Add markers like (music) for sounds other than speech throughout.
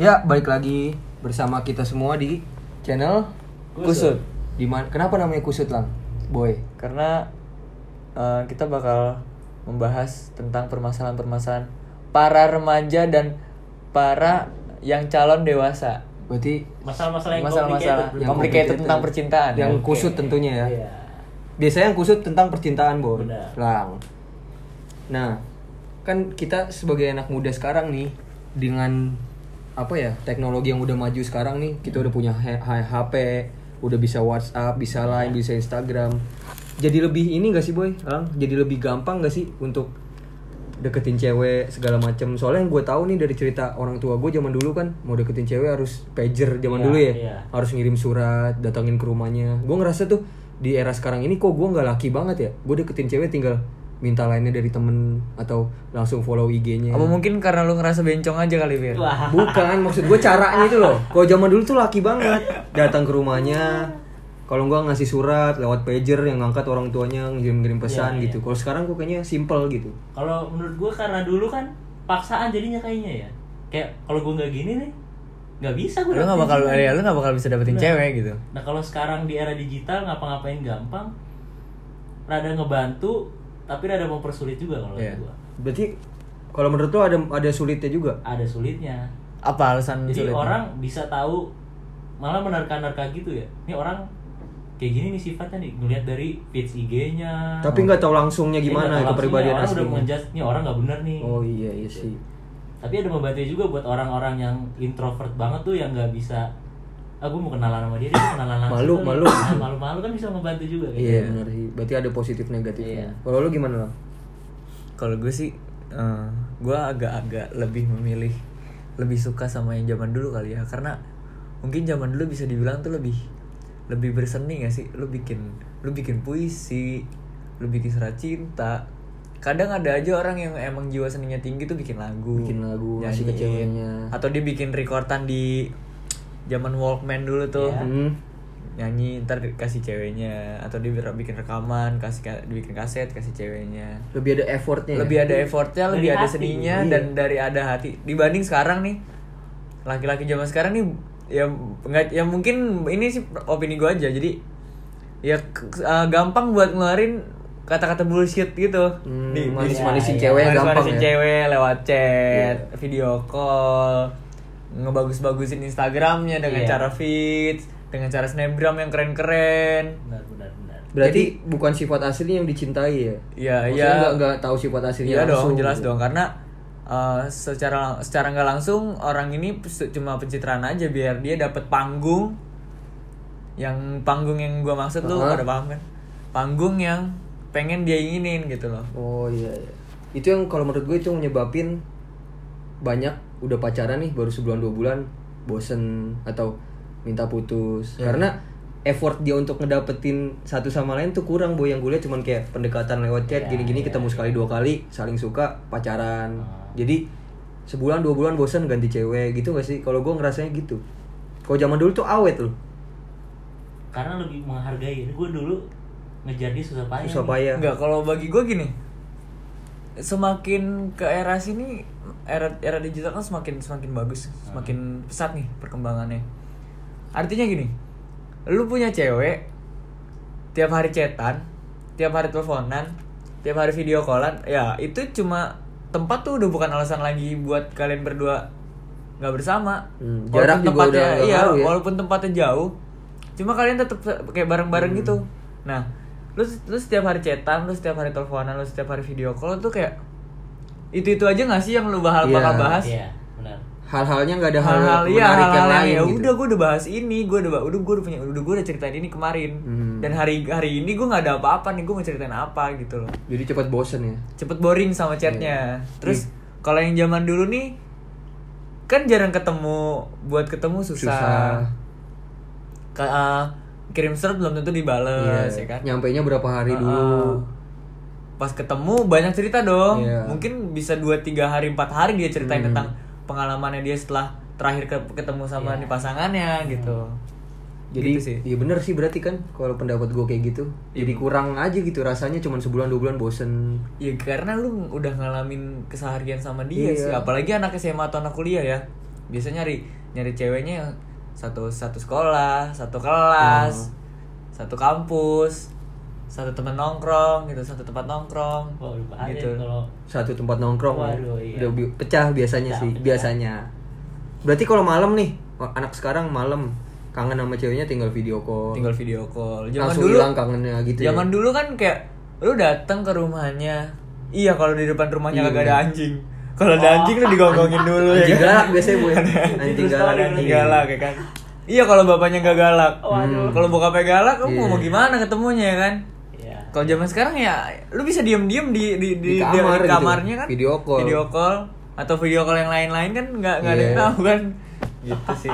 Ya, balik lagi bersama kita semua di channel Kusut. Di mana? Kenapa namanya Kusut lang, boy? Karena eh, kita bakal membahas tentang permasalahan-permasalahan para remaja dan para yang calon dewasa. Berarti masalah-masalah yang Masalah-masalah complicated. complicated tentang ya. percintaan. Yang Oke. kusut tentunya ya. Iya. Biasanya yang kusut tentang percintaan, boy. Benar. Lang. Nah, kan kita sebagai anak muda sekarang nih dengan apa ya teknologi yang udah maju sekarang nih kita udah punya HP udah bisa WhatsApp bisa Line bisa Instagram. Jadi lebih ini gak sih boy? Lang? jadi lebih gampang gak sih untuk deketin cewek segala macam soalnya yang gue tahu nih dari cerita orang tua gue zaman dulu kan mau deketin cewek harus pager zaman Iya, dulu ya. iya. harus ngirim surat datangin ke rumahnya. Gue ngerasa tuh di era sekarang ini kok gue nggak laki banget ya? Gue deketin cewek tinggal minta lainnya dari temen atau langsung follow IG-nya Apa mungkin karena lu ngerasa bencong aja kali, Fir? Bukan maksud gue caranya itu loh kalau zaman dulu tuh laki banget datang ke rumahnya kalau gua ngasih surat lewat pager yang ngangkat orang tuanya ngirim-ngirim pesan Iya, iya. gitu kalau sekarang kok kayaknya simple gitu Kalau menurut gue karena dulu kan paksaan jadinya kayaknya ya. Kayak kalau gue nggak gini nih, nggak bisa gue. Lu gak bakal ya, lu gak bakal bisa dapetin Bener. cewek gitu. Nah kalau sekarang di era digital ngapa-ngapain gampang, rada ngebantu, tapi rada mempersulit juga kalau Iya. gue. berarti kalau menurut lo ada ada sulitnya juga Ada sulitnya. Apa alasan Jadi sulitnya? orang bisa tahu malah menerka-nerka gitu ya. Ini orang kayak gini nih sifatnya nih ngelihat dari feeds IG-nya. tapi nggak tahu langsungnya Iya, gimana tahu kepribadian orang udah aslinya menjudge nih orang nggak bener nih. oh iya iya sih Tapi ada membantu juga buat orang-orang yang introvert banget tuh yang nggak bisa aku mau kenalan sama dia, dia kenalan langsung. Malu, tuh, malu. nah, malu-malu kan bisa membantu juga kan. iya benar sih berarti ada positif negatifnya Iya. kalau lo gimana lo Kalau gue sih, eh, gue agak-agak lebih memilih, lebih suka sama yang zaman dulu kali ya, karena mungkin zaman dulu bisa dibilang tuh lebih, lebih berseni gak sih? Lu bikin, lu bikin puisi, lu bikin surat cinta. Kadang ada aja orang yang emang jiwa seninya tinggi tuh bikin lagu, Bikin lagu, ngasih ke nyanyiin. ceweknya. atau dia bikin rekordan di zaman Walkman dulu tuh. Iya. hmm. nyanyi ntar kasih ceweknya atau dia bikin rekaman kasih dibikin kaset kasih ceweknya lebih ada effortnya ya? lebih ada effortnya Dari lebih ada hati. seninya Iya. dan dari ada hati dibanding sekarang nih laki-laki zaman sekarang nih ya nggak ya mungkin ini sih opini gue aja jadi ya uh, gampang buat ngeluarin kata-kata bullshit gitu Hmm, Di- di- manis-manisin Iya, cewek Manis- gampang manisin ya cewek lewat chat Iya. video call ngebagus-bagusin Instagramnya dengan Iya. cara feeds dengan cara snapgram yang keren-keren Benar, benar, benar. Berarti bukan sifat aslinya yang dicintai ya? Iya, iya. nggak nggak tahu sifat aslinya Iya dong, langsung jelas gitu. dong karena uh, secara secara nggak langsung orang ini cuma pencitraan aja biar dia dapat panggung yang panggung yang gua maksud lu Hah? pada paham kan? Panggung yang pengen dia inginin gitu loh. Oh iya, iya. Itu yang kalau menurut gue itu menyebabin banyak udah pacaran nih baru sebulan dua bulan bosen atau minta putus Iya. karena effort dia untuk ngedapetin satu sama lain tuh kurang boy yang gue lihat cuman kayak pendekatan lewat chat Iya, gini-gini iya, ketemu sekali dua kali saling suka pacaran Ah. jadi sebulan dua bulan bosen ganti cewek gitu gak sih kalau gue ngerasanya gitu kalau zaman dulu tuh awet loh Karena lebih menghargai. Gue dulu ngejar dia susah payah. susah payah Enggak, kalau bagi gue gini. Semakin ke era sini era era digital kan semakin semakin bagus, semakin pesat nih perkembangannya. Artinya gini. Lu punya cewek tiap hari chatan, tiap hari teleponan, tiap hari video callan, ya itu cuma tempat tuh udah bukan alasan lagi buat kalian berdua nggak bersama. Hmm, Walaupun jarak juga tempatnya udah iya, ya. walaupun tempatnya jauh, cuma kalian tetap kayak bareng-bareng gitu. Nah, lu lu setiap hari chatan, lu setiap hari teleponan, lu setiap hari video call tuh kayak itu itu aja gak sih yang lu bakal Iya. bakal bahas? Iya, benar. hal-halnya nggak ada hal, hal-hal iya menarik hal-hal yang yang lain ya gitu. udah gue udah bahas ini gue udah udah gue udah punya udah gue udah ceritain ini kemarin Hmm. dan hari hari ini gue nggak ada apa-apa nih gue mau ceritain apa gitu loh jadi cepat bosen ya cepet boring sama chatnya terus kalau yang zaman dulu nih kan jarang ketemu buat ketemu susah, susah Ka- ah, kirim surat belum tentu dibales ya kan? Nyampe nya berapa hari Ah, dulu. Ah. pas ketemu banyak cerita dong. Iya. mungkin bisa 2 3 hari 4 hari dia ceritain Hmm. tentang pengalamannya dia setelah terakhir ke- ketemu sama nih pasangannya gitu. Jadi Gitu sih. iya bener sih berarti kan kalau pendapat gue kayak gitu. Iya. jadi kurang aja gitu rasanya cuma sebulan dua bulan bosen. Ya karena lu udah ngalamin keseharian sama dia Iya. sih. Apalagi anak SMA atau anak kuliah ya. Biasanya nyari nyari ceweknya yang satu satu sekolah satu kelas Oh. satu kampus satu teman nongkrong gitu satu tempat nongkrong bahaya gitu kalau satu tempat nongkrong ya. Waduh, iya. udah bi- pecah biasanya Pecah, sih pecah. biasanya berarti kalau malam nih anak sekarang malam kangen sama ceweknya tinggal video call tinggal video call zaman langsung dulu hilang kangennya gitu zaman ya. dulu kan kayak lu datang ke rumahnya iya kalau di depan rumahnya Iya, kagak ada anjing kalau ada anjing lu digonggongin dulu ya anjing kan? galak biasanya bu anjing Terus galak Anjing. galak ya kan? Iya kalau bapaknya gak galak. Waduh. kalau bokapnya galak lu mau Iya. mau gimana ketemunya ya kan? Ya kalau zaman sekarang ya lu bisa diem-diem di di di, Di kamar gitu. kamarnya kan? Video call. video call. Atau video call yang lain-lain kan? Nggak nggak ada yang Iya. tahu kan? Gitu sih.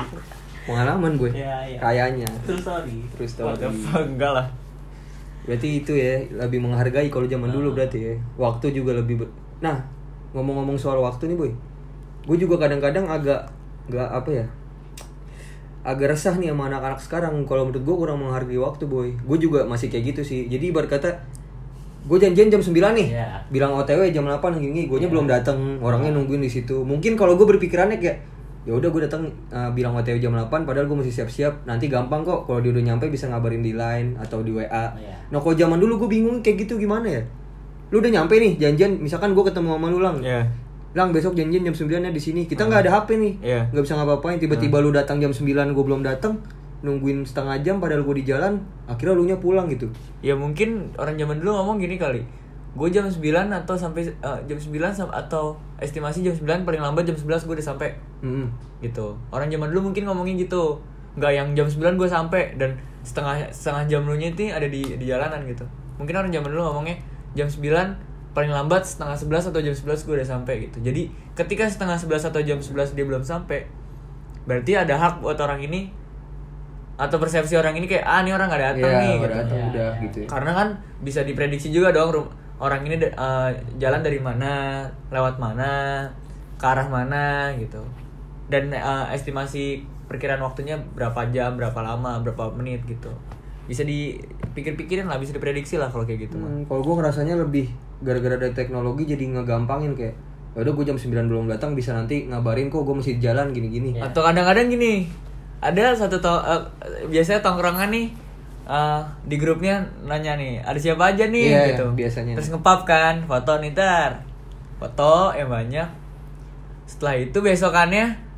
Pengalaman gue. Iya, iya. kayaknya. Terus sorry terus story. fuck, enggak lah. Berarti itu ya lebih menghargai kalau zaman dulu berarti ya. Waktu juga lebih ber- nah ngomong-ngomong soal waktu nih boy. Gue juga kadang-kadang agak nggak apa ya agak resah nih sama anak-anak sekarang. Kalau menurut gue kurang menghargai waktu boy. Gue juga masih kayak gitu sih. Jadi ibarat kata gue janjian jam 9 nih. Iya. bilang otw jam 8 gini gue nya belum datang orangnya nungguin di situ. Mungkin kalau gue berpikirannya kayak ya udah gue datang uh, bilang otw jam 8 padahal gue masih siap-siap. Nanti gampang kok kalau dia udah nyampe bisa ngabarin di line atau di wa Iya. nah kalau zaman dulu gue bingung kayak gitu gimana ya lu udah nyampe nih janjian misalkan gue ketemu sama lu lang. Ya lang besok janjian jam 9 ya di sini. Kita nggak ada hp nih. Iya. nggak bisa ngapa-ngapain. Tiba-tiba lu datang jam 9 gue belum datang. Nungguin setengah jam padahal gue di jalan. Akhirnya lu nya pulang gitu. Ya mungkin orang zaman dulu ngomong gini kali. Gue jam 9 atau sampai eh, jam 9 sam- atau estimasi jam 9 paling lambat jam 11 gue udah sampai Mm-mm. gitu. Orang zaman dulu mungkin ngomongin gitu. Nggak yang jam 9 gue sampai dan setengah setengah jam lu nya itu ada di di jalanan gitu. Mungkin orang zaman dulu ngomongnya jam 9 paling lambat setengah 11 atau jam 11 gue udah sampai gitu. Jadi ketika setengah 11 atau jam 11 dia belum sampai berarti ada hak buat orang ini atau persepsi orang ini kayak ah ini orang nggak datang Iya, nih gitu. datang, Iya, udah gitu ya. karena kan bisa diprediksi juga dong orang ini eh, jalan dari mana lewat mana ke arah mana gitu. Dan eh, estimasi perkiraan waktunya berapa jam berapa lama berapa menit gitu. Bisa dipikir-pikirin lah bisa diprediksi lah kalau kayak gitu mah Hmm, kalau gue ngerasanya lebih gara-gara ada teknologi jadi ngegampangin kayak ya udah gue jam 9 belum datang bisa nanti ngabarin kok gue masih jalan gini-gini. Iya. atau kadang-kadang gini ada satu to eh, biasanya tongkrongan nih eh, di grupnya nanya nih ada siapa aja nih? Iya, gitu. biasanya. terus ngepap kan foto nih tar. Foto yang banyak. Setelah itu besokannya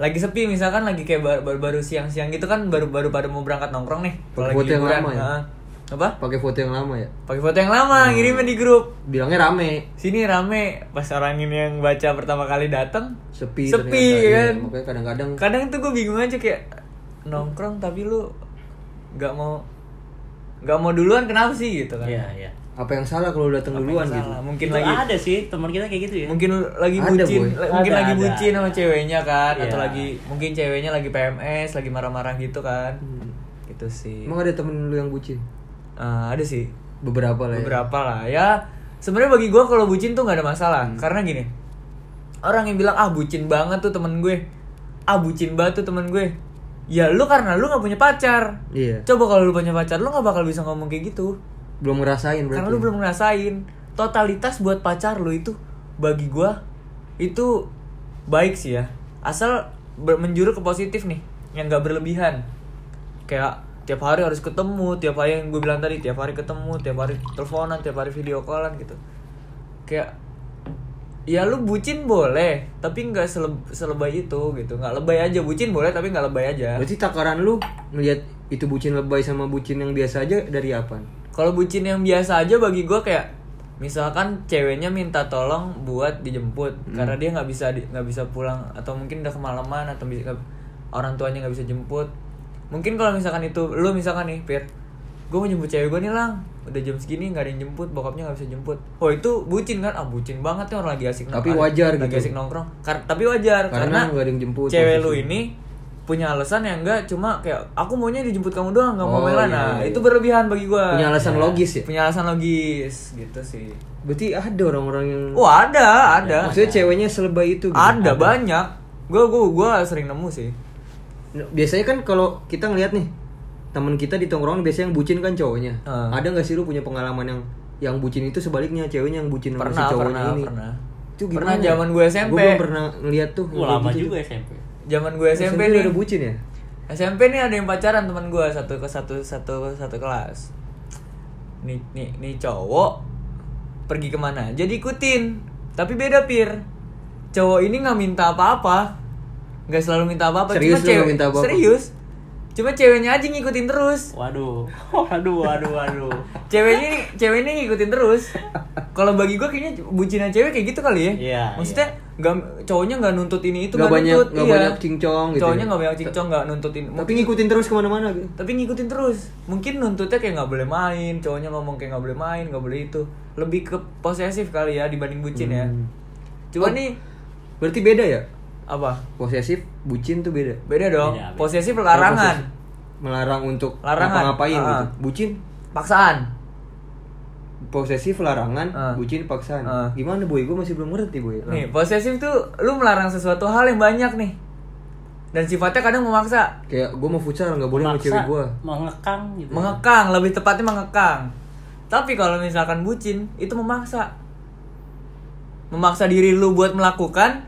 lagi sepi misalkan lagi kayak baru, baru, baru siang-siang gitu kan baru baru pada mau berangkat nongkrong nih. Kalau Pakai lagi foto yang liburan. lama ya? Heeh. apa? Pakai foto yang lama ya? Pakai foto yang lama ngirimin di grup. Bilangnya rame. Sini rame. Pas orang ini yang baca pertama kali datang sepi sepi ternyata. Kan? makanya kadang-kadang kadang tuh gue bingung aja kayak nongkrong tapi lu nggak mau nggak mau duluan kenapa sih gitu kan? Iya iya apa yang salah kalau datang duluan salah? gitu? Mungkin Itu lagi ada sih teman kita kayak gitu ya. mungkin lagi Ada, bucin Boy. mungkin Ada, lagi ada, bucin sama ceweknya kan atau Iya. lagi mungkin ceweknya lagi PMS lagi marah-marah gitu kan. Hmm. gitu sih. Emang ada temen lu yang bucin? Eh, ada sih. Beberapa lah ya. Beberapa lah. Ya sebenarnya bagi gue kalau bucin tuh nggak ada masalah. Hmm. karena gini orang yang bilang ah bucin banget tuh temen gue. Ah bucin banget tuh temen gue. Ya lu karena lu nggak punya pacar. Iya. Coba kalau lu punya pacar lu nggak bakal bisa ngomong kayak gitu belum ngerasain berarti. karena lu belum ngerasain. Totalitas buat pacar lu itu bagi gue itu baik sih ya. Asal menjuru ke positif nih yang nggak berlebihan. Kayak tiap hari harus ketemu tiap hari yang gue bilang tadi tiap hari ketemu tiap hari teleponan tiap hari video callan gitu. Kayak ya lu bucin boleh tapi nggak seleb- selebay itu gitu. Nggak lebay aja bucin boleh tapi nggak lebay aja. Berarti takaran lu ngeliat itu bucin lebay sama bucin yang biasa aja dari apa kalau bucin yang biasa aja bagi gue kayak misalkan ceweknya minta tolong buat dijemput karena dia nggak bisa nggak bisa pulang atau mungkin udah kemalaman atau bisa orang tuanya nggak bisa jemput. Mungkin kalau misalkan itu lu misalkan nih Pir gue mau jemput cewek gue nih lang. Udah jam segini nggak ada yang jemput bokapnya nggak bisa jemput. Oh itu bucin kan? Ah bucin banget nih orang lagi asik Tapi nong- wajar lagi gitu. asik nongkrong. Kar- tapi wajar Karena karena, nggak ada yang jemput, cewek lu ini punya alasan yang enggak cuma kayak aku maunya dijemput kamu doang nggak mau Oh, iya, nah iya. itu berlebihan bagi gue punya alasan logis ya? Punya alasan logis gitu sih. Berarti ada orang-orang yang oh ada ada. Maksudnya ceweknya selebay itu gitu? ada banyak. Gue gue gue sering nemu sih. Biasanya kan kalau kita ngeliat nih teman kita di tongkrongan biasanya yang bucin kan cowoknya. Hmm. ada nggak sih lu punya pengalaman yang yang bucin itu sebaliknya ceweknya yang bucin sama si pernah cowoknya pernah ini? pernah. Itu pernah zaman gue SMP. gue belum pernah ngeliat tuh yang lama gitu juga tuh. SMP zaman gue SMP, lu nih. udah bucin ya SMP nih ada yang pacaran teman gue satu ke satu satu satu kelas. Nih nih nih cowok pergi ke mana? Jadi ikutin. Tapi beda pir. Cowok ini nggak minta apa-apa. Nggak selalu minta apa-apa. Serius Cuma cewek minta apa-apa? Serius. Cuma ceweknya aja ngikutin terus. Waduh, (laughs) waduh, waduh, waduh. Ceweknya ceweknya ngikutin terus. Kalau bagi gue kayaknya bucinan cewek kayak gitu kali ya. Iya, Maksudnya nggak cowoknya nggak nuntut ini itu Nggak banyak- nuntut. nggak iya. banyak cincong gitu Cowoknya ya. nggak banyak cincong nggak nuntutin. tapi ngikutin terus ke mana-mana gitu tapi ngikutin terus mungkin nuntutnya kayak nggak boleh main cowoknya ngomong kayak nggak boleh main nggak boleh itu lebih ke posesif kali ya dibanding bucin ya Hmm. cuma Oh. nih berarti beda ya apa posesif bucin tuh beda beda dong Beda, beda. posesif larangan posesif melarang untuk Larangan, ngapain ah. gitu bucin paksaan posesif larangan Ah. bucin paksaan. Ah. gimana boy? Gue masih belum ngerti boy. Nih posesif tuh lu melarang sesuatu hal yang banyak nih. Dan sifatnya kadang memaksa. Kayak gue mau futsal nggak boleh sama cewek gue mengekang gitu. mengekang lebih tepatnya mengekang. Tapi kalau misalkan bucin itu memaksa. Memaksa diri lu buat melakukan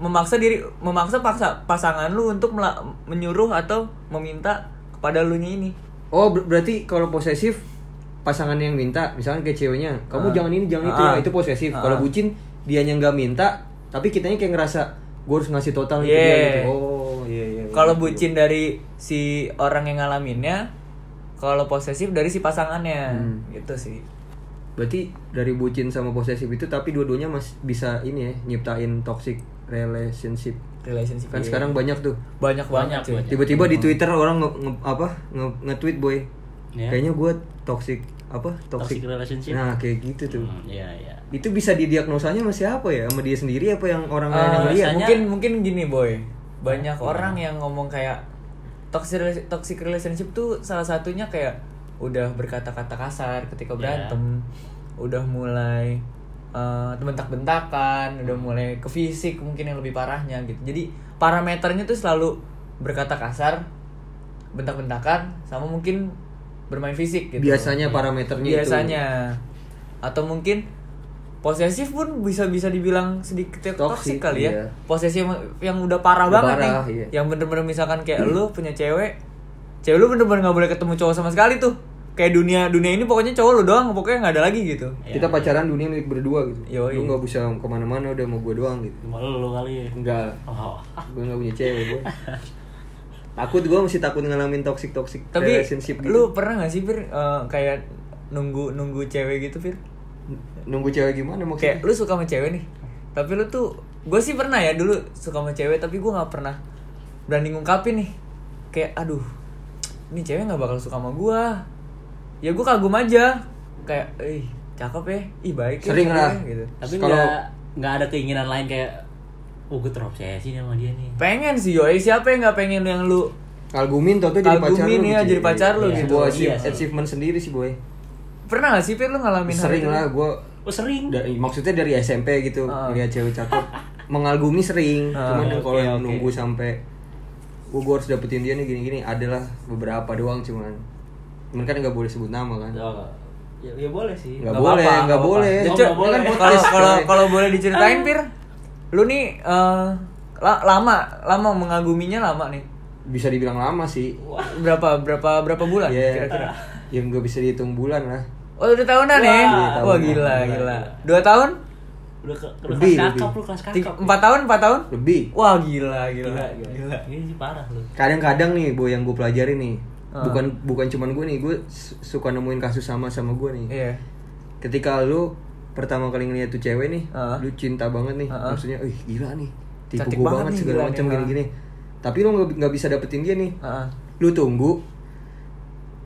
memaksa diri memaksa paksa pasangan lu untuk menyuruh atau meminta kepada lu ini. Oh ber- berarti kalau posesif pasangan yang minta misalnya kayak ceweknya kamu Ah. jangan ini jangan itu Ah. ya itu posesif Ah. kalau bucin dianya nggak minta tapi kitanya kayak ngerasa gue harus ngasih total ke dia Yeah. gitu oh iya iya iya. kalau bucin dari si orang yang ngalaminnya kalau posesif dari si pasangannya Hmm. gitu sih berarti dari bucin sama posesif itu tapi dua-duanya masih bisa ini ya nyiptain toxic relationship relationship kan iya. sekarang banyak tuh banyak banget Banyak, tiba-tiba di twitter orang nge, nge- apa nge, nge-tweet boy Ya. kayaknya gue toxic apa toxic, Toxic relationship. nah kayak gitu tuh Hmm, Iya, iya. itu bisa didiagnosanya sama siapa ya sama dia sendiri apa yang orang lain Eh, yang lihat biasanya- mungkin mungkin gini boy banyak orang yang ngomong kayak toxic toxic relationship tuh salah satunya kayak udah berkata-kata kasar ketika Ya. berantem udah mulai eh, bentak-bentakan udah mulai ke fisik mungkin yang lebih parahnya gitu jadi parameternya tuh selalu berkata kasar bentak-bentakan sama mungkin bermain fisik gitu biasanya parameternya itu biasanya atau mungkin posesif pun bisa bisa dibilang sedikit toksik Toxic, kali ya iya. posesif yang, yang udah parah Udah banget parah, nih iya. yang bener-bener misalkan kayak lu punya cewek cewek lu bener-bener nggak boleh ketemu cowok sama sekali tuh kayak dunia dunia ini pokoknya cowok lu doang pokoknya nggak ada lagi gitu Iya. kita pacaran dunia milik berdua gitu Yoi. lu nggak bisa ke mana-mana udah mau gue doang gitu Cuma lu kali ya. enggak Oh. gue nggak punya cewek gue (laughs) takut gue masih takut ngalamin toxic toxic tapi relationship gitu. lu pernah nggak sih Fir? Eh, kayak nunggu nunggu cewek gitu Fir? Nunggu cewek gimana maksudnya? Kayak lu suka sama cewek nih. Tapi lu tuh gue sih pernah ya dulu suka sama cewek tapi gue nggak pernah berani ngungkapin nih. Kayak aduh ini cewek nggak bakal suka sama gue ya gue kagum aja. Kayak ih cakep ya. Ih baik ya Sering cewek, lah. gitu. Tapi Kalau- nggak nggak ada keinginan lain kayak oh gue terobsesi nih sama dia nih. pengen sih yoi siapa yang nggak pengen yang lu Algumin tau tuh jadi pacar Algumin lu ya, gitu. jadi pacar lu Iya, gitu. sebuah Iya sih. achievement sendiri sih boy pernah gak sih Fir lu ngalamin hal sering lah gue Oh sering. dari maksudnya dari SMP gitu Ah. lihat cewek cakep mengagumi sering Ah, cuman yang oke, kalau yang oke. nunggu sampai gue gue harus dapetin dia nih gini-gini adalah beberapa doang cuman cuman kan nggak boleh sebut nama kan Oh, ya, ya boleh sih. nggak Nggak boleh apa-apa, nggak nggak boleh apa-apa. Oh, kan kalau boleh diceritain Pir lu nih eh, la- lama lama mengaguminya lama nih? Bisa dibilang lama sih. Berapa berapa berapa bulan ya kira-kira? Yang nggak bisa dihitung bulan lah. Oh udah tahunan ya Wah, gila Gila, gila gila. dua tahun? Udah ke Lebih, kelas lebih. kakap lu kelas kakap. empat tahun empat tahun? Lebih. Wah gila gila Gila, gila, gila. Ini sih parah lu. kadang-kadang nih boy yang gue pelajari nih Ah. bukan bukan cuman gue nih gue su- suka nemuin kasus sama sama gue nih. Iya. Ketika lu pertama kali ngeliat tuh cewek nih Ah. lu cinta banget nih Ah, ah. maksudnya ih gila nih tipe Cantik gue banget banget segala macam gini-gini tapi lu nggak bisa dapetin dia nih Heeh. lu tunggu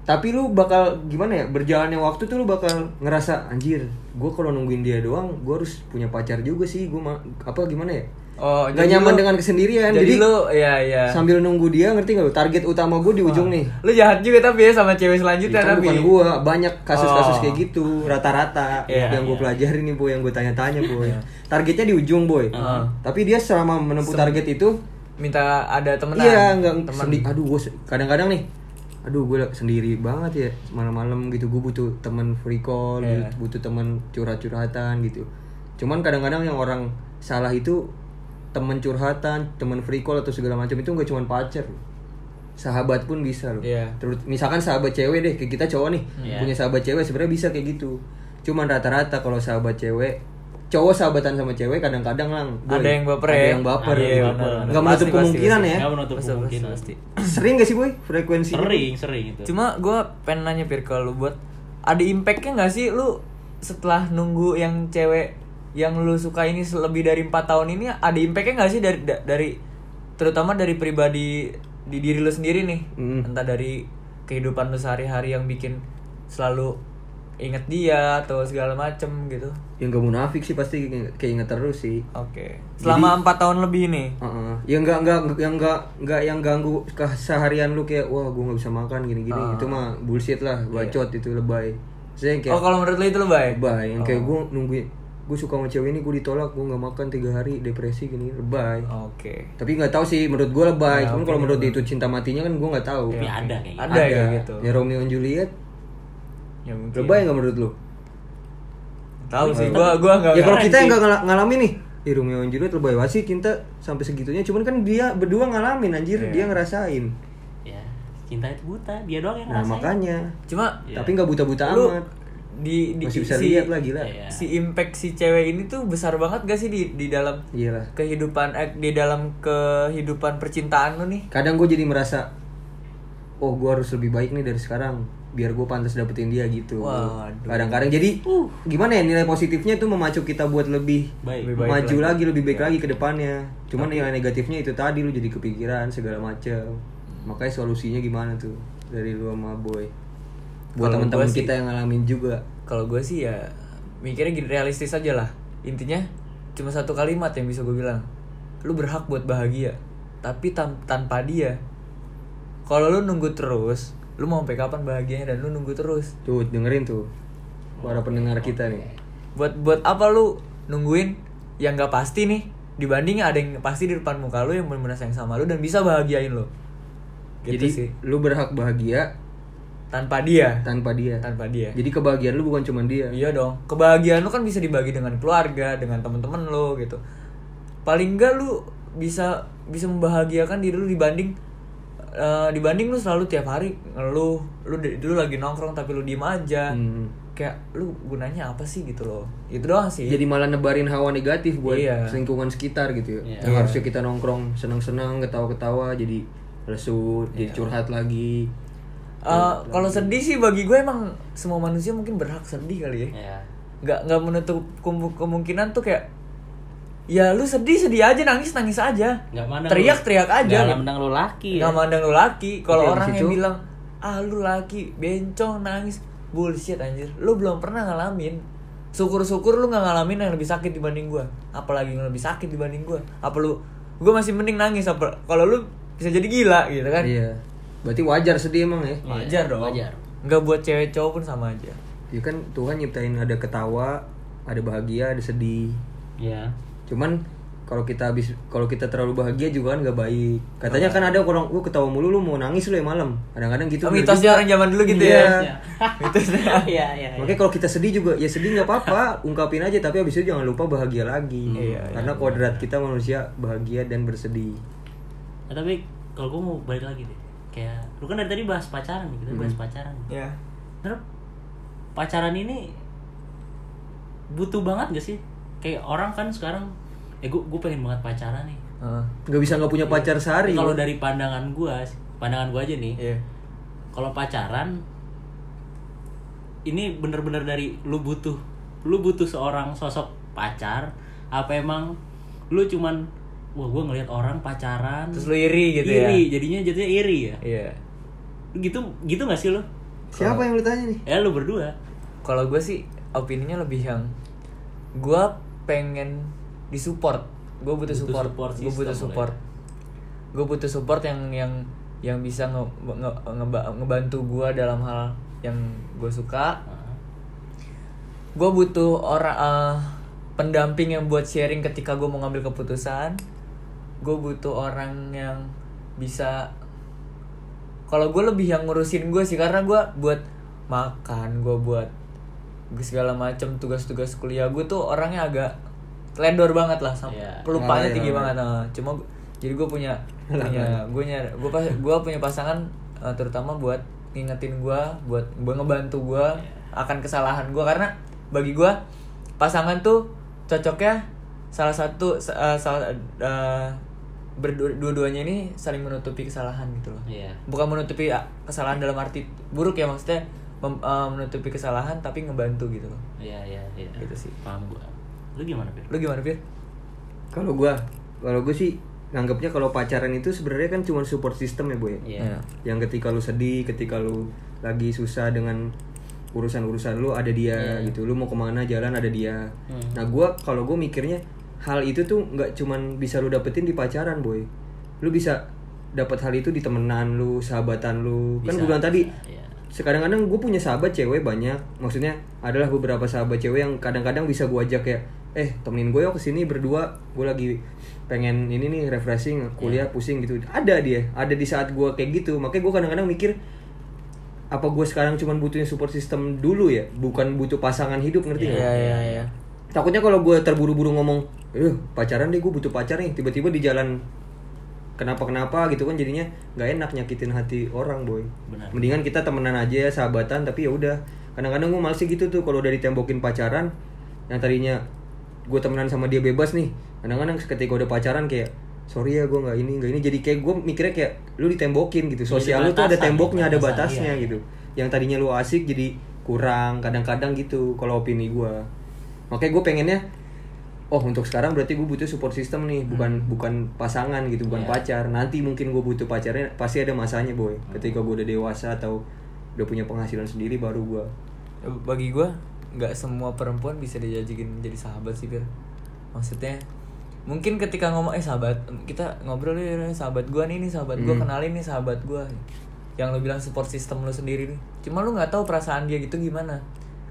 tapi lu bakal gimana ya berjalannya waktu tuh lu bakal ngerasa anjir gue kalau nungguin dia doang gue harus punya pacar juga sih gue apa gimana ya oh Gak jadi nyaman lu- dengan kesendirian. jadi, jadi, lu ya ya sambil nunggu dia ngerti gak lu? Target utama gue di ujung nih. Lu jahat juga tapi ya sama cewek selanjutnya kan tapi. bukan gua banyak kasus-kasus Oh. kayak gitu rata-rata. Iya, yang gue iya. pelajari nih boy yang gue tanya-tanya boy. Targetnya di ujung boy. Heeh. tapi dia selama menempuh target itu minta ada temenan iya nggak teman sendi aduh gue kadang-kadang nih aduh gue sendiri banget ya malam-malam gitu gue butuh teman free call Iya. butuh, butuh teman curhat-curhatan gitu. Cuman kadang-kadang yang orang salah itu temen curhatan temen free call atau segala macam itu nggak cuma pacar loh. sahabat pun bisa loh Iya. Terus misalkan sahabat cewek deh kayak kita cowok nih Iya. punya sahabat cewek sebenarnya bisa kayak gitu cuman rata-rata kalau sahabat cewek cowok sahabatan sama cewek kadang-kadang lang boy, Ada yang baper ada ya? yang baper Iya, gitu. nggak menutup Pasti, kemungkinan pasti. ya Nggak menutup Pasti, kemungkinan. pasti. sering gak sih boy frekuensi Sering, sering itu. Cuma gue pengen nanya Pir ke lu buat ada impactnya nggak sih lu setelah nunggu yang cewek yang lu suka ini lebih dari empat tahun ini ada impactnya nggak sih dari da- dari terutama dari pribadi di diri lu sendiri nih? Hmm. entah dari kehidupan lu sehari-hari yang bikin selalu inget dia atau segala macem gitu. Yang gak munafik sih pasti kayak kayak inget terus sih. Oke. Selama empat tahun lebih nih Heeh. yang nggak nggak yang nggak nggak yang ganggu keseharian lu kayak wah gue nggak bisa makan gini gini Ah. itu mah bullshit lah bacot itu lebay. Saya kayak oh kalau menurut lu itu lebay? Lebay. Yang kayak Oh. gue nungguin gue suka sama cewek ini gue ditolak gue nggak makan tiga hari depresi gini lebay. Oke. Tapi nggak tahu sih menurut gue lebay. Ya, cuman kalau menurut itu cinta matinya kan gue nggak tahu. Tapi ada kayak gitu. ada, ya kayak gitu. Ya Romeo and Juliet. Ya mungkin. Lebay nggak menurut lu? Tahu sih gua gua nggak ya kalau kita yang nggak ngala- ngalamin nih. Ih, Romeo and Juliet lebay banget sih cinta sampai segitunya. Cuman kan dia berdua ngalamin anjir. Iya. dia ngerasain. Ya, cinta itu buta. Dia doang yang nah ngerasain. makanya. Cuma Iya. tapi nggak buta-buta lu amat di, di masih bisa si, lihat lah gila Iya. si impact si cewek ini tuh besar banget gak sih di di dalam iya lah kehidupan eh, di dalam kehidupan percintaan lu nih kadang gue jadi merasa oh gue harus lebih baik nih dari sekarang biar gue pantas dapetin dia gitu Waduh. kadang-kadang jadi gimana ya nilai positifnya itu memacu kita buat lebih Baik. Lebih baik maju lagi. lagi. lebih baik lagi ke depannya cuman nilai negatifnya itu tadi lu jadi kepikiran segala macam makanya solusinya gimana tuh dari lu sama boy buat teman-teman gua sih- kita yang ngalamin juga. Kalau gue sih ya mikirnya gini realistis aja lah. Intinya cuma satu kalimat yang bisa gue bilang lu berhak buat bahagia tapi tan- tanpa dia. Kalau lu nunggu terus lu mau sampai kapan bahagianya dan lu nunggu terus? Tuh dengerin tuh para pendengar kita nih. Buat buat apa lu nungguin yang gak pasti nih dibanding ada yang pasti di depan muka lu yang benar-benar sayang sama lu dan bisa bahagiain lu? Gitu jadi sih. lu berhak bahagia tanpa dia tanpa dia tanpa dia jadi kebahagiaan lu bukan cuma dia iya dong kebahagiaan lu kan bisa dibagi dengan keluarga dengan teman-teman lu gitu paling enggak lu bisa bisa membahagiakan diri lu dibanding eh, dibanding lu selalu tiap hari ngeluh lu lu lagi nongkrong tapi lu diem aja Hmm. kayak lu gunanya apa sih gitu loh itu doang sih jadi malah nebarin hawa negatif buat Iya. lingkungan sekitar gitu ya. Iya. Yang harusnya kita nongkrong senang-senang, ketawa-ketawa jadi lesu, jadi Iya. curhat lagi. Eh, kalau sedih sih bagi gue emang semua manusia mungkin berhak sedih kali ya. Ya. nggak nggak menutup kem- kemungkinan tuh kayak ya lu sedih sedih aja nangis nangis aja. Nggak mandang teriak lu- teriak aja. Nggak mandang lu laki ya. nggak mandang lu laki. Kalau orang yang bilang ah lu laki bencong nangis. Bullshit anjir. Lu belum pernah ngalamin. Syukur-syukur lu nggak ngalamin yang lebih sakit dibanding gua. Apalagi yang lebih sakit dibanding gua. Apa lu gua masih mending nangis apa kalau lu bisa jadi gila gitu kan? Iya. Berarti wajar sedih emang ya. wajar dong wajar. nggak buat cewek cowok pun sama aja Ya kan Tuhan nyiptain ada ketawa, ada bahagia, ada sedih. Ya. Cuman kalau kita habis kalau kita terlalu bahagia juga kan gak baik. Katanya kan ada orang gua ketawa mulu lu mau nangis lu ya malam. Kadang-kadang gitu. oh, mitosnya orang zaman dulu gitu Iya. ya (laughs) mitosnya Iya, iya. Makanya kalau kita sedih juga ya sedih nggak apa-apa, ungkapin aja tapi habis itu jangan lupa bahagia lagi. Iya, Karena kodrat kita manusia bahagia dan bersedih. Nah, tapi kalau gue mau balik lagi deh. Kayak lu kan dari tadi bahas pacaran nih, kita bahas pacaran. ya Terus pacaran ini butuh banget gak sih? Kayak orang kan sekarang eh gue gue pengen banget pacaran nih. Nggak bisa nggak punya pacar sehari. Kalau dari pandangan gue, pandangan gue aja nih. iya Kalau pacaran ini bener-bener dari lu butuh lu butuh seorang sosok pacar apa emang lu cuman wah gue ngelihat orang pacaran terus lu iri gitu ya? Iri jadinya jadinya iri ya? Iya. Gitu gitu gak sih lu? Siapa yang lu tanya nih? ya lu berdua. Kalau gue sih opininya lebih yang gue pengen disupport. Gue butuh, Butuh support, support gue butuh support. gue butuh support yang yang yang bisa nge, nge- ngeba- ngebantu gue dalam hal yang gue suka. Gue butuh orang eh, pendamping yang buat sharing ketika gue mau ngambil keputusan gue butuh orang yang bisa kalau gue lebih yang ngurusin gue sih karena gue buat makan gue buat segala macam tugas-tugas kuliah gue tuh orangnya agak teledor banget lah sama Iya. pelupaannya Oh, iya. tinggi banget nah. cuma jadi gue punya punya gue nyari gue pas gue punya pasangan eh, terutama buat ngingetin gue buat gue ngebantu gue akan kesalahan gue karena bagi gue pasangan tuh cocoknya salah satu sa- eh, salah eh, berdua dua-duanya ini saling menutupi kesalahan gitu loh Iya. bukan menutupi ah, kesalahan dalam arti buruk ya maksudnya mem- eh, menutupi kesalahan tapi ngebantu gitu loh Iya, iya, iya. Gitu sih. Paham gua. Lu gimana, Pir? lu gimana Fir? Kalau gua, kalau gue sih nganggapnya kalau pacaran itu sebenarnya kan cuma support system ya, Boy. Iya. Yang ketika lu sedih, ketika lu lagi susah dengan urusan-urusan lu ada dia Iya. gitu. Lu mau ke mana jalan ada dia. Hmm. Nah, gua kalau gue mikirnya hal itu tuh nggak cuman bisa lu dapetin di pacaran, Boy. Lu bisa dapat hal itu di temenan lu, sahabatan lu. kan Bisa, gue bilang tadi, iya. sekarang kadang gue punya sahabat cewek banyak. Maksudnya adalah beberapa sahabat cewek yang kadang-kadang bisa gue ajak ya eh temenin gue yuk ke sini berdua. Gue lagi pengen ini nih refreshing kuliah pusing gitu. Ada dia. Ada di saat gue kayak gitu. Makanya gue kadang-kadang mikir apa gue sekarang cuman butuhnya support system dulu ya? Bukan butuh pasangan hidup ngerti nggak? Iya iya iya. Takutnya kalau gue terburu-buru ngomong eh pacaran deh gue butuh pacar nih. Tiba-tiba di jalan kenapa kenapa gitu kan jadinya nggak enak nyakitin hati orang boy. Benar. mendingan kita temenan aja sahabatan tapi ya udah. Kadang-kadang gue males sih gitu tuh kalau udah ditembokin pacaran yang tadinya gue temenan sama dia bebas nih. Kadang-kadang ketika udah pacaran kayak sorry ya gue nggak ini nggak ini. Jadi kayak gue mikirnya kayak lu ditembokin gitu sosial lu tuh ada batasan, temboknya ada batasan, batasnya iya. gitu. Yang tadinya lu asik jadi kurang kadang-kadang gitu kalau opini gue makanya gue pengennya oh untuk sekarang berarti gue butuh support system nih bukan bukan pasangan gitu bukan Iya. pacar. Nanti mungkin gue butuh pacarnya pasti ada masanya boy. Ketika gue udah dewasa atau udah punya penghasilan sendiri baru gue Bagi gua nggak semua perempuan bisa dijadiin jadi sahabat sih Fir. Maksudnya mungkin ketika ngomong eh sahabat kita ngobrol ya sahabat gua nih nih sahabat gua Hmm. kenalin nih sahabat gua. Yang lu bilang support system lu sendiri nih. Cuma lu nggak tahu perasaan dia gitu gimana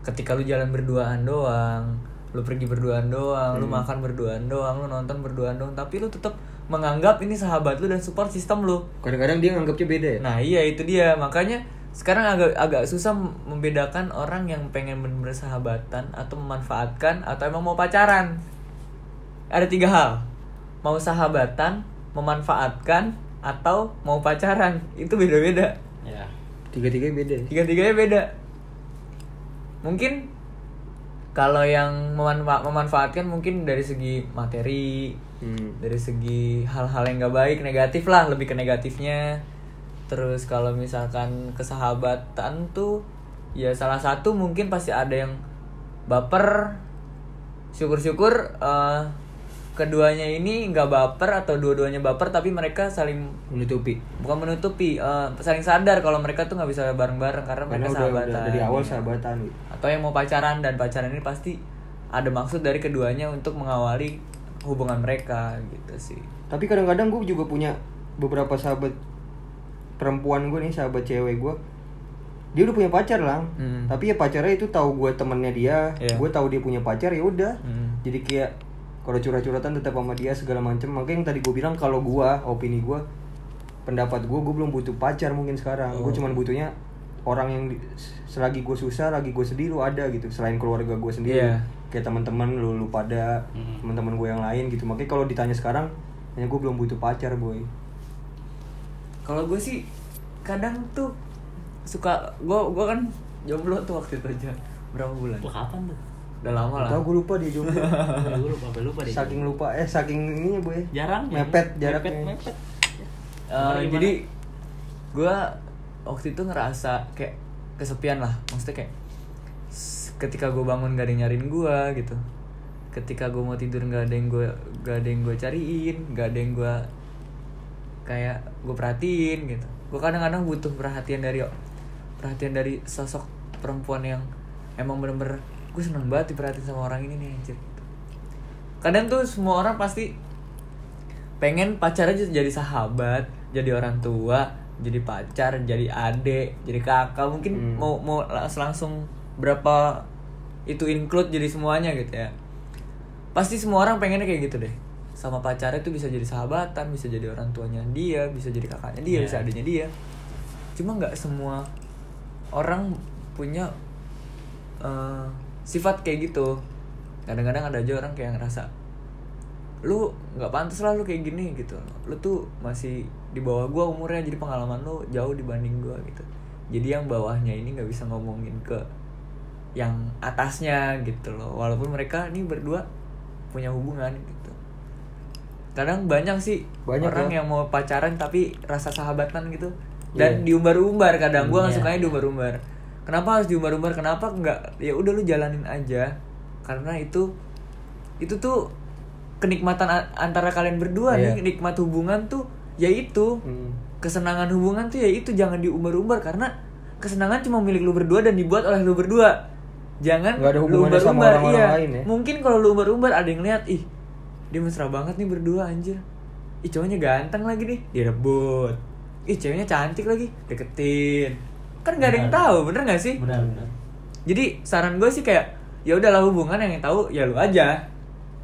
ketika lu jalan berduaan doang lu pergi berduaan doang lu makan berduaan doang lu nonton berduaan doang tapi lu tetap menganggap ini sahabat lu dan support system lu kadang-kadang dia nganggapnya beda ya Nah iya itu dia makanya sekarang agak agak susah membedakan orang yang pengen bener sahabatan atau memanfaatkan atau emang mau pacaran. Ada tiga hal, mau sahabatan, memanfaatkan atau mau pacaran itu beda-beda. Ya. tiga-tiganya beda ya Tiga-tiganya beda. Mungkin kalau yang memanfa- memanfaatkan mungkin dari segi materi, Hmm. dari segi hal-hal yang gak baik negatif lah lebih ke negatifnya terus kalau misalkan kesahabatan tuh ya salah satu mungkin pasti ada yang baper syukur-syukur eh, keduanya ini nggak baper atau dua-duanya baper tapi mereka saling menutupi. Bukan menutupi eh, saling sadar kalau mereka tuh nggak bisa bareng-bareng karena karena mereka udah, sahabatan. udah dari awal sahabatan gitu. Atau yang mau pacaran dan pacaran ini pasti ada maksud dari keduanya untuk mengawali hubungan mereka gitu sih. Tapi kadang-kadang gue juga punya beberapa sahabat perempuan gue nih sahabat cewek gue dia udah punya pacar lah Hmm. tapi ya pacarnya itu tahu gue temennya dia Iya. gue tahu dia punya pacar ya udah. Hmm. jadi kayak kalau curhat-curhatan tetap sama dia segala macam makanya yang tadi gue bilang kalau gue opini gue pendapat gue gue belum butuh pacar mungkin sekarang gue Oh. cuman butuhnya orang yang di- selagi gue susah lagi gue sedih lu ada gitu selain keluarga gue sendiri Iya. kayak teman-teman lu lu pada Hmm. teman-teman gue yang lain gitu makanya kalau ditanya sekarang ya gue belum butuh pacar boy Kalau gue sih kadang tuh suka gue gue kan jomblo tuh waktu itu aja berapa bulan? Kapan tuh? Udah lama lah. Tahu gue lupa dia jomblo. (laughs) Ya, gue lupa, lupa deh. saking lupa eh saking ininya boy. jarang ya. Mepet jaraknya. Mepet, mepet. Eh, Gimana? jadi gue waktu itu ngerasa kayak kesepian lah. Maksudnya kayak ketika gue bangun gak ada yang nyariin gue gitu. Ketika gue mau tidur gak ada yang gue gak ada yang gue cariin, gak ada yang gue kayak gue perhatiin gitu. Gue kadang-kadang butuh perhatian dari perhatian dari sosok perempuan yang emang bener-bener gue seneng banget diperhatiin sama orang ini nih anjir. Kadang tuh semua orang pasti pengen pacar aja jadi sahabat, jadi orang tua, jadi pacar, jadi adik, jadi kakak, mungkin Hmm. mau mau langsung berapa itu include jadi semuanya gitu ya. Pasti semua orang pengennya kayak gitu deh. Sama pacarnya tuh bisa jadi sahabatan, bisa jadi orang tuanya dia, bisa jadi kakaknya dia, Iya. bisa adiknya dia. Cuma nggak semua orang punya eh, sifat kayak gitu. Kadang-kadang ada aja orang kayak ngerasa lu nggak pantas lah lu kayak gini gitu lu tuh masih di bawah gua umurnya jadi pengalaman lu jauh dibanding gua gitu jadi yang bawahnya ini nggak bisa ngomongin ke yang atasnya gitu loh walaupun mereka ini berdua punya hubungan gitu kadang banyak sih Banyak orang ya. yang mau pacaran tapi rasa sahabatan gitu dan Iya. diumbar-umbar kadang gua nggak Iya. sukanya diumbar-umbar kenapa harus diumbar-umbar? Kenapa nggak? Ya udah lu jalanin aja. Karena itu itu tuh kenikmatan antara kalian berdua Iya. nih nikmat hubungan tuh ya itu. Hmm. kesenangan hubungan tuh ya itu jangan diumbar-umbar. Karena kesenangan cuma milik lu berdua dan dibuat oleh lu berdua. Jangan ada lu umbar-umbar. iya. lain ya. mungkin kalau lu umbar-umbar ada yang lihat ih dia mesra banget nih berdua anjir. Ih cowoknya ganteng lagi nih. Direbut. Ih ceweknya cantik lagi. Deketin kan nggak ada yang tahu bener nggak sih benar benar jadi saran gue sih kayak ya udahlah hubungan yang tahu ya lu aja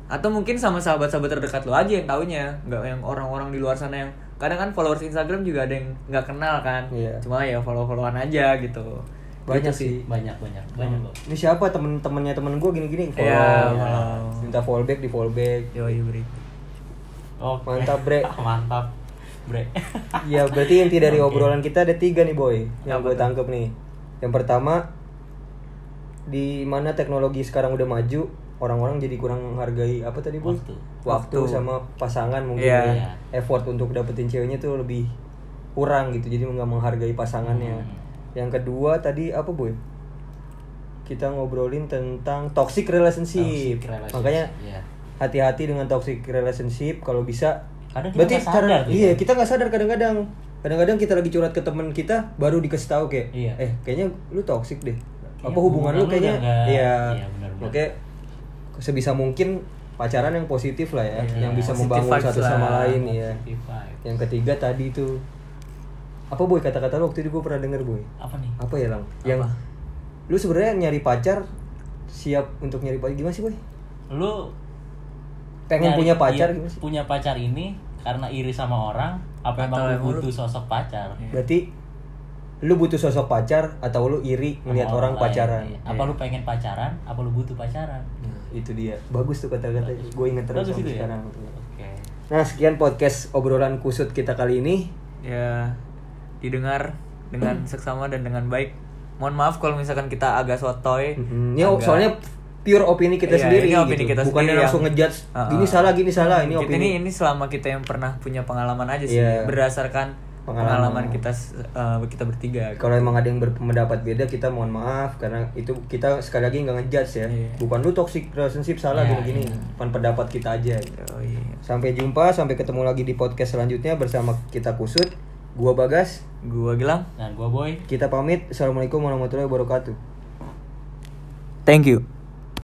atau mungkin sama sahabat-sahabat terdekat lu aja yang taunya nggak yang orang-orang di luar sana yang kadang kan followers Instagram juga ada yang nggak kenal kan Iya. cuma ya follow-followan aja gitu Banyak Gitu sih. banyak banyak banyak kok Ini siapa temen-temennya temen gue gini-gini follow. Iya, Ya. follow. Minta fallback di fallback. yo beri Oke. Mantap, Bre. (laughs) mantap bre Iya, (laughs) berarti inti dari Oke. obrolan kita ada tiga nih boy, yang gue tuh? tangkep nih. Yang pertama, di mana teknologi sekarang udah maju, orang-orang jadi kurang menghargai apa tadi boy? Waktu. Waktu Waktu. sama pasangan mungkin Iya. ya. effort untuk dapetin ceweknya tuh lebih kurang gitu, jadi nggak menghargai pasangannya. Hmm. Yang kedua tadi apa boy? Kita ngobrolin tentang toxic relationship. Toxic relationship, Makanya iya. hati-hati dengan toxic relationship kalau bisa Kadang kita berarti sadar cara- gitu. iya kita nggak sadar kadang-kadang kadang-kadang kita lagi curhat ke teman kita baru dikasih tahu kayak Iya. eh kayaknya lu toxic deh Iya, apa hubungan, hubungan lu kayaknya nggak- iya iya, benar-benar. oke sebisa mungkin pacaran yang positif lah ya Iya, yang bisa membangun satu lah. sama lain ya yang ketiga tadi itu apa boy kata-kata lu waktu itu gue pernah denger boy apa nih apa ya lang yang Apa? lu sebenarnya nyari pacar siap untuk nyari pacar gimana sih boy lu pengen punya pacar iya, punya pacar ini karena iri sama orang apa emang lu butuh sosok pacar Iya. Berarti lu butuh sosok pacar atau lu iri melihat orang, lain, pacaran? iya. apa lu pengen pacaran apa lu butuh pacaran Nah, itu dia. Bagus tuh kata-kata. Gue inget terus Bagus sampai itu ya sekarang. oke Nah, sekian podcast obrolan kusut kita kali ini. ya didengar dengan seksama dan dengan baik mohon maaf kalau misalkan kita agak sotoy Mhm. Ini agak- soalnya pure opini kita Iya, sendiri ini opini gitu. kita Bukannya sendiri langsung yang- ngejudge gini ah. salah, gini salah. Ini kita opini. ini ini selama kita yang pernah punya pengalaman aja sih Iya. berdasarkan Pengalaman. pengalaman, kita uh, kita bertiga Kalau emang ada yang berpendapat beda kita mohon maaf karena itu kita sekali lagi nggak ngejudge ya. Iya. Bukan lu toxic relationship salah Iya, gini-gini. iya. Bukan pendapat kita aja. gitu. Oh, iya. Sampai jumpa, sampai ketemu lagi di podcast selanjutnya bersama kita kusut. Gua Bagas, gua Gilang dan gua boy kita pamit. Assalamualaikum warahmatullahi wabarakatuh. thank you